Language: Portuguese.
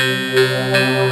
Música